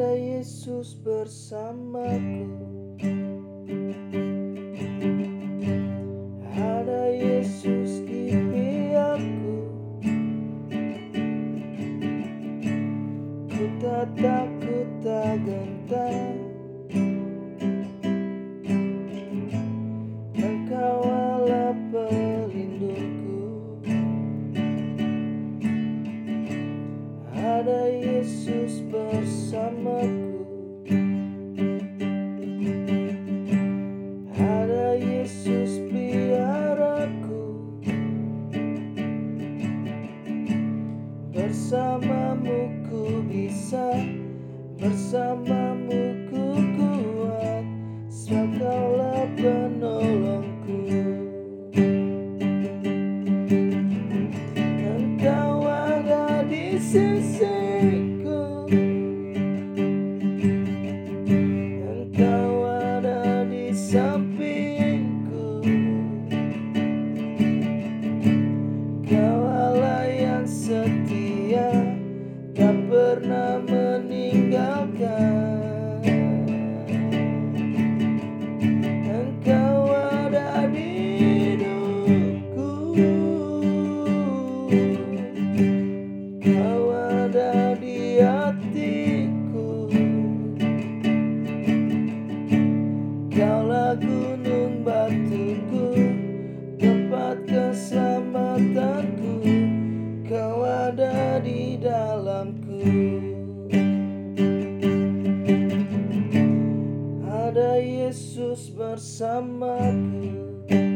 ada Yesus bersamaku. Ada Yesus di pihakku Ku tak takut tak gentar. ada Yesus bersamaku. Ada Yesus piaraku Bersamamu ku bisa Bersamamu Mississippi. terus bersamaku.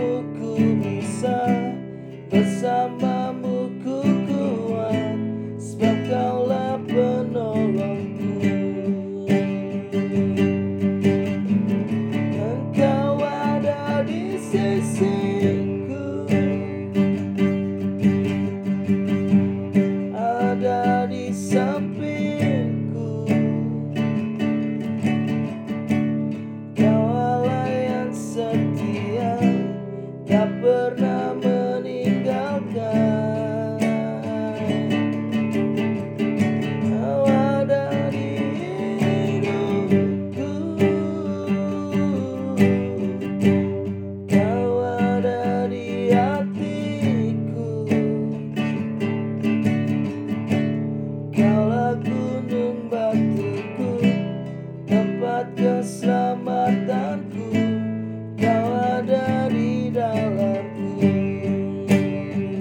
bersamamu ku bisa Bersamamu ku kuat Sebab kaulah penolongku. Engkau ada di sisiku. Ada di samping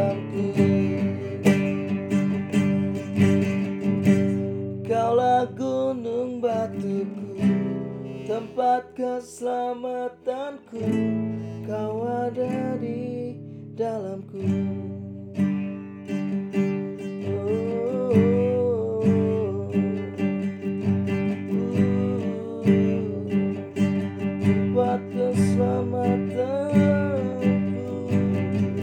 tanganku Kaulah gunung batuku Tempat keselamatanku. Kau ada di dalamku.